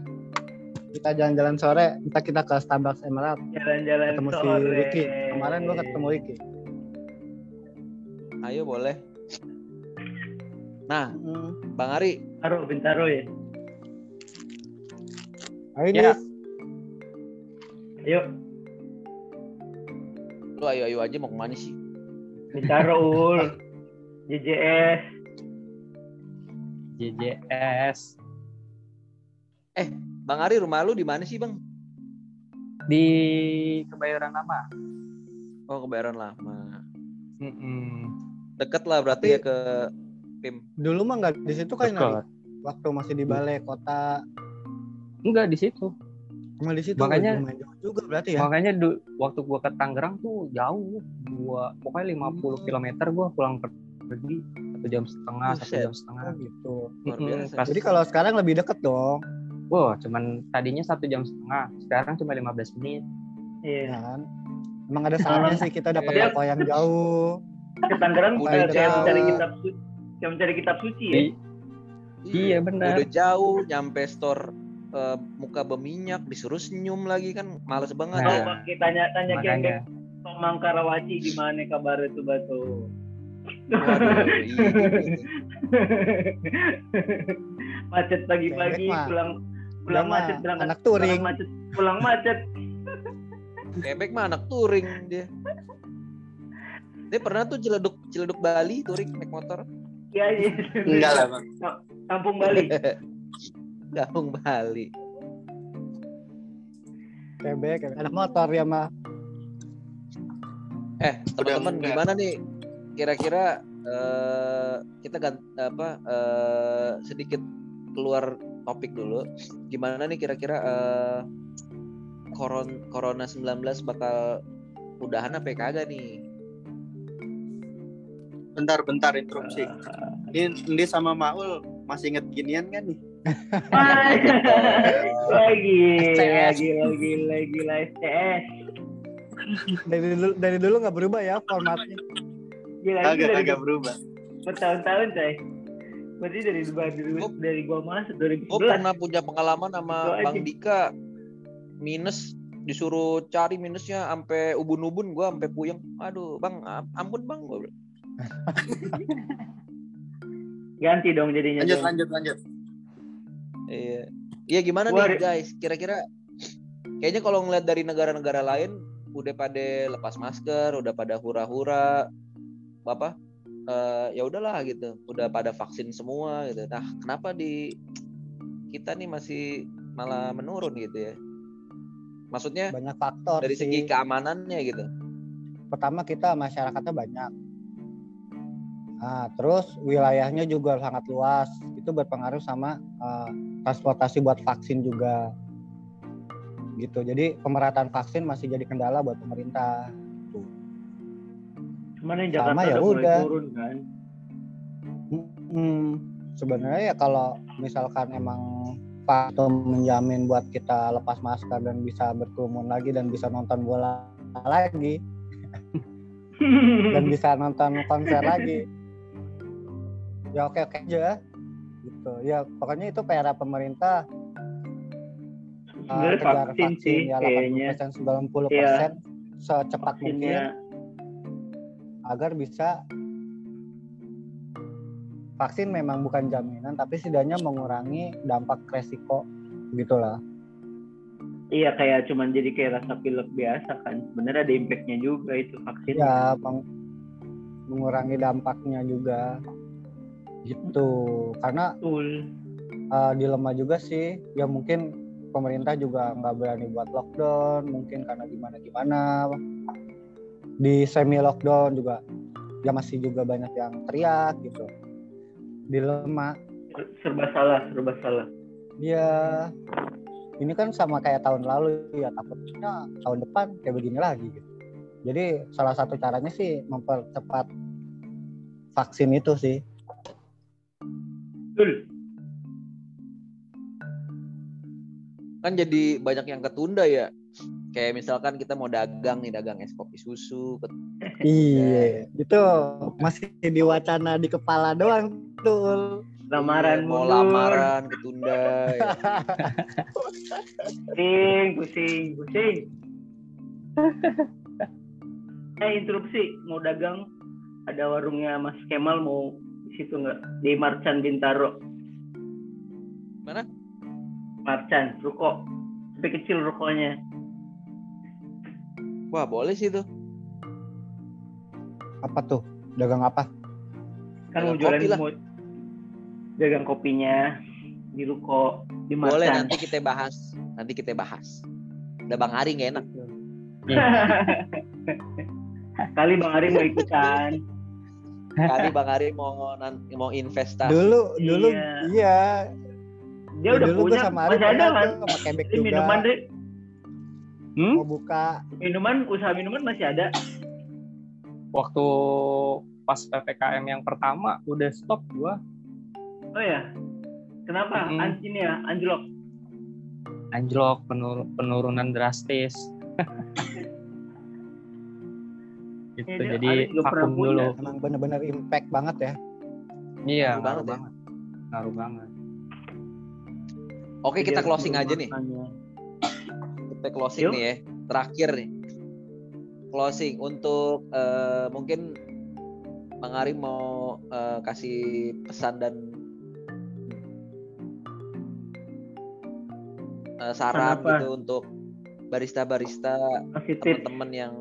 kita jalan-jalan sore kita kita ke Starbucks Emerald Jalan-jalan ketemu si sore. Ricky kemarin gue ketemu Ricky Ayo boleh. Nah, Hmm. Bang Ari, Taruh, bintaro ya. Ayo Ya. Nis. Ayo, lu ayo-ayo aja mau ke mana sih? bintaro ul. *laughs* JJS. JJS Bang Ari, rumah lu di mana sih, Bang? di Kebayoran Lama. Oh, kebayaran lama. Mm-mm. Deket lah berarti Tapi- ya ke tim. dulu mah nggak di situ kan waktu masih di balai kota Enggak di situ. cuma di situ Makanya- jauh juga berarti ya Makanya du- waktu gua ke Tangerang tuh jauh. Gua pokoknya 50 km gua pulang per- pergi satu jam setengah, satu jam setengah. gitu Luar biasa. pas- jadi kalau sekarang lebih deket dong Wah, cuman tadinya satu jam setengah, sekarang cuma 15 menit. ya Iya. kan emang ada saatnya sih kita dapat Iya. toko yang jauh Ke Tangerang Udah kayak mencari kitab suci. Kayak mencari kitab suci ya. Iya, benar. Udah jauh nyampe store eh, muka berminyak disuruh senyum lagi kan males banget Nah. ya. Oh, pakai tanya-tanya Makanya. kayak Tomang Karawaci gimana kabar itu batu. Waduh, iya *laughs* macet pagi-pagi pulang pulang mah, macet berangkat anak touring. macet pulang macet Bebek mah anak touring dia. Dia pernah tuh ciledug ciledug Bali touring naik motor. ya iya Enggak lah, Bang. kampung Bali *laughs* Gabung Bali. bebek anak motor ya mah Eh, teman-teman gimana nih? Kira-kira eh, kita gan apa eh, sedikit keluar topik dulu. Gimana nih kira-kira eh, koron corona 19 bakal udahan apa ya kagak nih? Bentar, bentar interupsi. Ini Ndi sama Maul masih inget ginian kan nih? *laughs* Lagi lagi lagi lagi lagi STS dari dulu dari dulu nggak berubah ya formatnya gila ini Agak dari agak berubah. bertahun-tahun coy berarti dari dari, Gua- dari gua masuk Gue 2011 pernah punya pengalaman sama. Bang Dika minus disuruh cari minusnya sampai ubun-ubun gue sampai puyeng. Aduh, Bang, am- ampun Bang. Gua *laughs* ganti dong jadinya Lanjut, dong. lanjut, lanjut. Iya. Iya gimana Gua nih guys? Kira-kira kayaknya kalau ngeliat dari negara-negara lain udah pada lepas masker, udah pada hura-hura, apa? Eh, ya udahlah gitu, udah pada vaksin semua gitu. Nah, kenapa di kita nih masih malah menurun gitu ya? Maksudnya banyak faktor dari sih. segi keamanannya gitu. pertama kita masyarakatnya banyak nah, terus wilayahnya juga sangat luas itu berpengaruh sama eh, transportasi buat vaksin juga gitu jadi pemerataan vaksin masih jadi kendala buat pemerintah cuman yang Sama Jakarta ya udah turun kan? Hmm, sebenarnya ya kalau misalkan emang faktor menjamin buat kita lepas masker dan bisa berkerumun lagi dan bisa nonton bola lagi. Dan bisa nonton konser lagi. Ya oke oke aja. Gitu. Ya pokoknya itu PR pemerintah uh, Sebenarnya kejar vaksin sih ya kayaknya. 80 90 Iya. secepat mungkin agar bisa vaksin memang bukan jaminan tapi setidaknya mengurangi dampak resiko gitulah iya kayak cuman jadi kayak rasa pilek biasa kan. Sebenarnya ada impactnya juga itu vaksin. ya meng- mengurangi dampaknya juga gitu karena Betul. uh, dilema juga sih ya mungkin pemerintah juga nggak berani buat lockdown mungkin karena gimana gimana di semi lockdown juga. Ya masih juga banyak yang teriak gitu. Dilema. Serba salah, serba salah. ya ini kan sama kayak tahun lalu ya. Takutnya tahun depan kayak begini lagi gitu. Jadi salah satu caranya sih mempercepat vaksin itu sih. Betul. kan jadi banyak yang ketunda ya kayak misalkan kita mau dagang nih dagang es kopi susu Iya, itu masih di wacana di kepala doang tuh. Lamaran mau mundur. lamaran ketunda ya. *laughs* Pusing, pusing, pusing. *laughs* eh interupsi, mau dagang ada warungnya Mas Kemal mau di situ nggak di Marcan Bintaro. Mana? Marcan, ruko. Tapi kecil rukonya. Wah boleh sih tuh Apa tuh? Dagang apa? Kan mau jualan kopi lah. mau dagang kopinya di ruko di boleh nanti kita bahas nanti kita bahas udah bang Ari nggak enak *laughs* Kali Bang Ari mau ikutan. kali bang Ari mau nan- mau investasi Dulu, dulu, Iya. iya. Dia udah dulu punya, sama Ari masih ada kan? sama Ini juga. minuman deh, Hmm? Mau buka. minuman usaha minuman masih ada. Waktu pas PPKM yang pertama udah stop gua Oh ya. Kenapa? Mm-mm. An ini ya, anjlok. anjlok penur- penurunan drastis. *laughs* gitu Ya, jadi vakum dulu. Emang bener-bener impact banget ya. Iya, Ngaruh ngaruh banget ya. banget. Ngaruh banget. oke kita Iya, closing aja nih makanya. Kita closing Yuk. nih ya. Terakhir nih. Closing untuk eh, mungkin bang Ari mau eh, kasih pesan dan eh, saran gitu untuk barista-barista teman-teman yang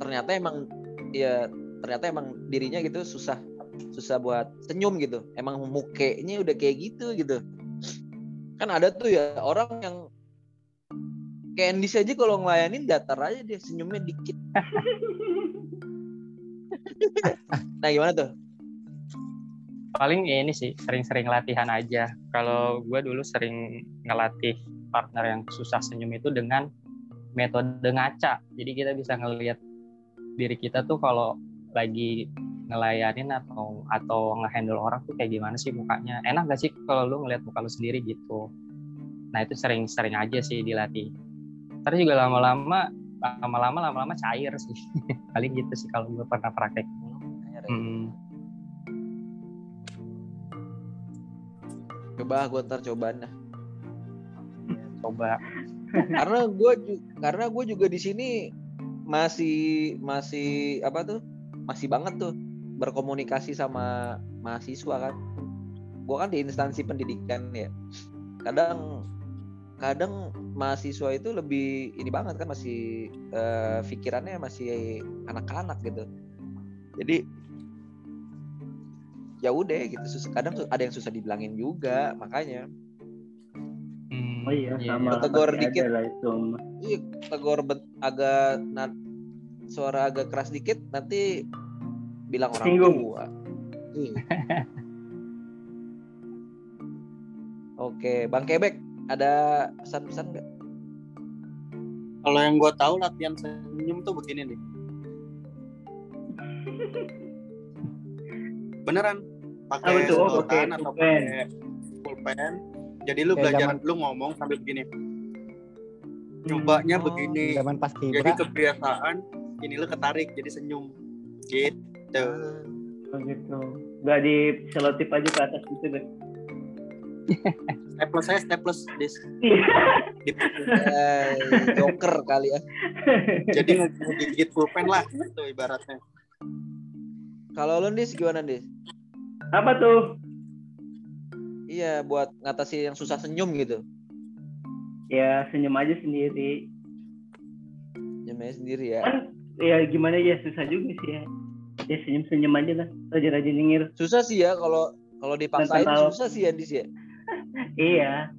ternyata emang ya ternyata emang dirinya gitu susah susah buat senyum gitu. Emang mukanya udah kayak gitu gitu. Kan ada tuh ya orang yang kayak Andy aja kalau ngelayanin datar aja dia senyumnya dikit *laughs* nah gimana tuh Paling ini sih sering-sering latihan aja. Kalau gua dulu sering ngelatih partner yang susah senyum itu dengan metode ngaca. Jadi kita bisa ngelihat diri kita tuh kalau lagi ngelayanin atau atau ngehandle orang tuh kayak gimana sih mukanya. Enak gak sih kalau lu ngeliat muka lu sendiri gitu. Nah itu sering-sering aja sih dilatih. Terus juga lama-lama lama-lama lama-lama cair sih. *laughs* Paling gitu sih kalau gue pernah praktek. Hmm. coba gue ntar cobaan dah *laughs* Coba. karena gue karena gue juga di sini masih masih apa tuh masih banget tuh berkomunikasi sama mahasiswa kan gue kan di instansi pendidikan ya kadang kadang mahasiswa itu lebih ini banget kan masih eh, pikirannya masih anak-anak gitu jadi ya udah gitu susah kadang ada yang susah dibilangin juga makanya Hmm, Oh iya, sama. Tegur pasti dikit. ada lah itu. iya tegur agak na- suara agak keras dikit nanti bilang orang Singgung. tua Iya. *laughs* oke bang Kebek ada pesan-pesan nggak Kalau yang gue tahu latihan senyum tuh begini nih. Beneran pakai? Oh, sedotan pakai atau pulpen. pakai pulpen. Jadi lu Kayak belajar, zaman- lu ngomong sambil begini. Cobanya Oh, begini. Zaman pas Jadi kebiasaan ini lu ketarik jadi senyum. Gitu. Oh, gitu. Gak di selotip aja ke atas gitu deh. Staples saya staples dis. Iya. Di- Eh, joker kali ya. Jadi ngegigit pulpen lah itu ibaratnya. Kalau lu Dis gimana Dis? Apa tuh? Iya buat ngatasi yang susah senyum gitu. Ya senyum aja sendiri. Senyumnya sendiri ya. Kan ya gimana ya susah juga sih ya. Ya senyum-senyum aja lah. Rajin-rajin nyengir. Susah sih ya kalau kalau dipaksain susah sih ya Dis ya. Iya.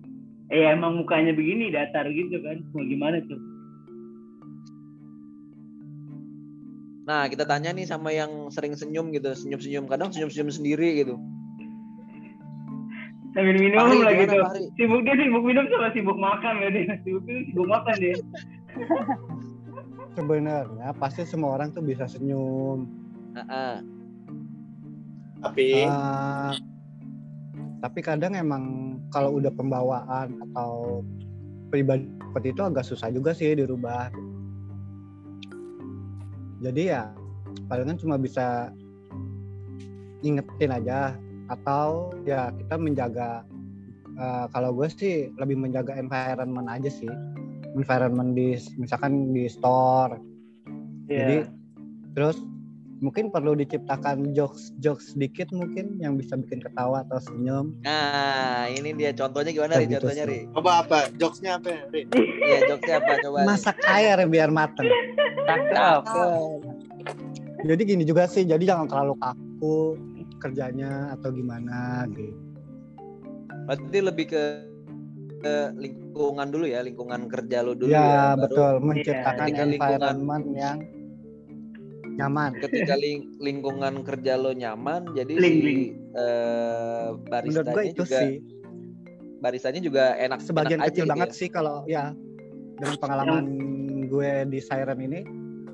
Eh emang mukanya begini datar gitu kan. Mau gimana tuh? Nah kita tanya nih sama yang sering senyum gitu, senyum-senyum kadang senyum-senyum sendiri gitu. Sambil minum Fahri, lah gimana, gitu. Fahri? Sibuk dia sibuk minum sama sibuk makan ya dia. Sibuk minum sibuk makan dia. Sebenarnya pasti semua orang tuh bisa senyum. Heeh. Tapi Ah, tapi kadang emang kalau udah pembawaan atau pribadi seperti itu agak susah juga sih dirubah. Jadi ya palingan cuma bisa ingetin aja atau ya kita menjaga eh, kalau gue sih lebih menjaga environment aja sih environment di misalkan di store jadi Iya. terus mungkin perlu diciptakan jokes jokes sedikit mungkin yang bisa bikin ketawa atau senyum Nah ini dia contohnya gimana Ri? Gitu Contohnya sih. Ri. coba apa? Jokesnya apa ya, Ri? *laughs* Iya jokesnya apa coba? Masak air biar mateng Cakep. jadi gini juga sih jadi jangan terlalu kaku kerjanya atau gimana gitu Berarti lebih ke, ke lingkungan dulu ya, lingkungan kerja lu dulu ya. ya baru betul menciptakan Ketika lingkungan- environment yang nyaman *laughs* Ketika ling- lingkungan kerja lo nyaman, jadi Ling, si ling. eh, baristanya gue itu juga sih baristanya juga enak sebagian enak aja kecil gitu banget ya. sih kalau ya dengan pengalaman gue di Siren ini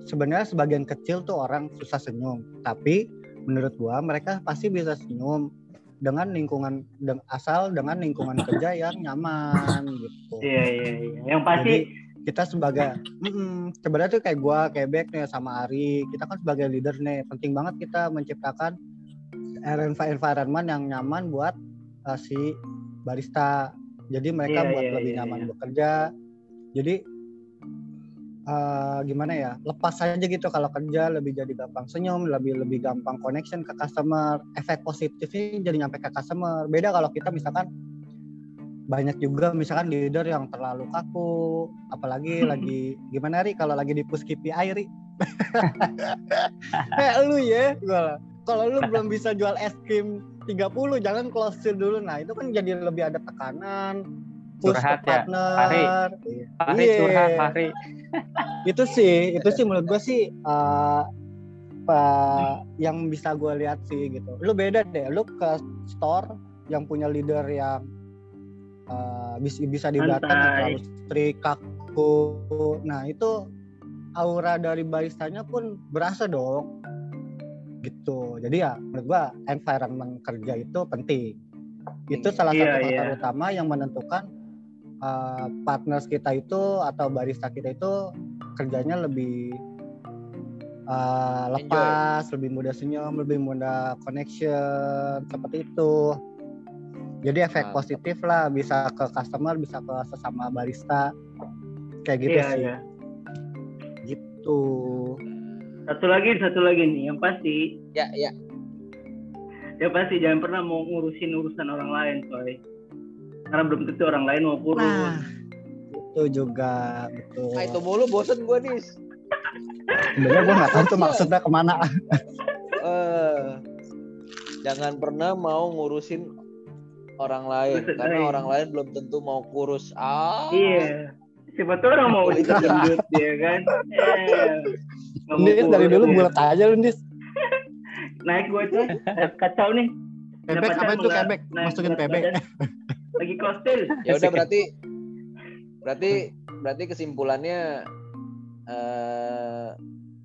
sebenarnya sebagian kecil tuh orang susah senyum tapi menurut gue mereka pasti bisa senyum dengan lingkungan asal dengan lingkungan kerja yang nyaman gitu Iya iya iya. Yang pasti Jadi, kita sebagai mm-mm, sebenarnya tuh kayak gue kayak Bek nih sama Ari kita kan sebagai leader nih. Penting banget kita menciptakan env- environment yang nyaman buat uh, si barista. Jadi mereka Iya, buat iya, lebih iya, nyaman iya. bekerja. Jadi uh, gimana ya lepas aja gitu kalau kerja lebih jadi gampang senyum lebih lebih gampang connection ke customer. Efek positifnya jadi nyampe ke customer. Beda kalau kita misalkan banyak juga misalkan leader yang terlalu kaku apalagi *laughs* lagi gimana ri kalau lagi di push KPI ri *laughs* eh lu ya gua kalau lu belum bisa jual es krim 30 jangan close sale dulu nah itu kan jadi lebih ada tekanan push Curhat ke ya, partner Fahri. Fahri Iya. curhat Fahri. *laughs* itu sih itu sih menurut gua sih eh, apa yang bisa gue lihat sih gitu lu beda deh lu ke store yang punya leader yang eh, bisa Santai. terlalu strict kaku. Nah itu aura dari baristanya pun berasa dong. Gitu. Jadi ya menurut gua environment kerja itu penting. Itu salah Iya, satu faktor iya. utama yang menentukan uh, partners kita itu atau barista kita itu kerjanya lebih uh, lepas lebih mudah senyum lebih mudah connection seperti itu jadi efek Mantap. positif lah bisa ke customer bisa ke sesama barista kayak gitu iya sih iya. gitu Satu lagi satu lagi nih yang pasti Ya ya. ya pasti jangan pernah mau ngurusin urusan orang lain coy. Karena belum tentu orang lain mau kurus. nah itu juga betul Ah, itu mulu bosen gue nih. sebenarnya gue nggak tahu tuh maksudnya ke mana Eh, jangan pernah mau ngurusin orang lain karena lain. orang lain belum tentu mau kurus. Ah. Iya. Siapa tahu orang mau gendut dia kan. *laughs* Eh, nggak mau Nis dari dulu dia. bulat aja lu Nis Naik gue coy. Eh, Kacau nih. Pebek apa itu pebek masukin pebek. Lagi kostil. *laughs* Ya udah berarti *laughs* berarti berarti kesimpulannya eh,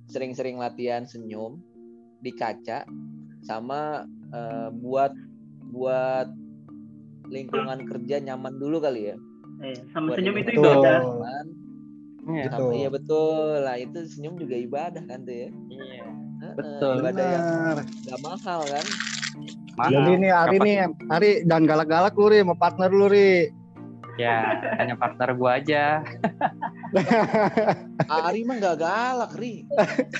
sering-sering latihan senyum di kaca sama eh, buat buat lingkungan kerja nyaman dulu kali ya. Eh, sama Buat senyum itu ibadah. nyaman, Iya. Gitu. sama iya betul lah itu senyum juga ibadah kan tuh ya. Iya. Heeh, Betul. ibadah yang Benar. gak mahal kan Mahal. Jadi nih hari Kapan- nih hari dan galak-galak lu ri sama partner lu ri. Ya, hanya partner gua aja. *laughs* Ari mah gak galak ri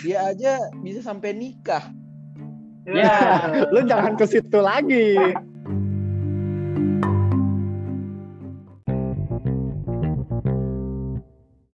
dia aja bisa sampai nikah Ya, *laughs* lu jangan ke situ lagi.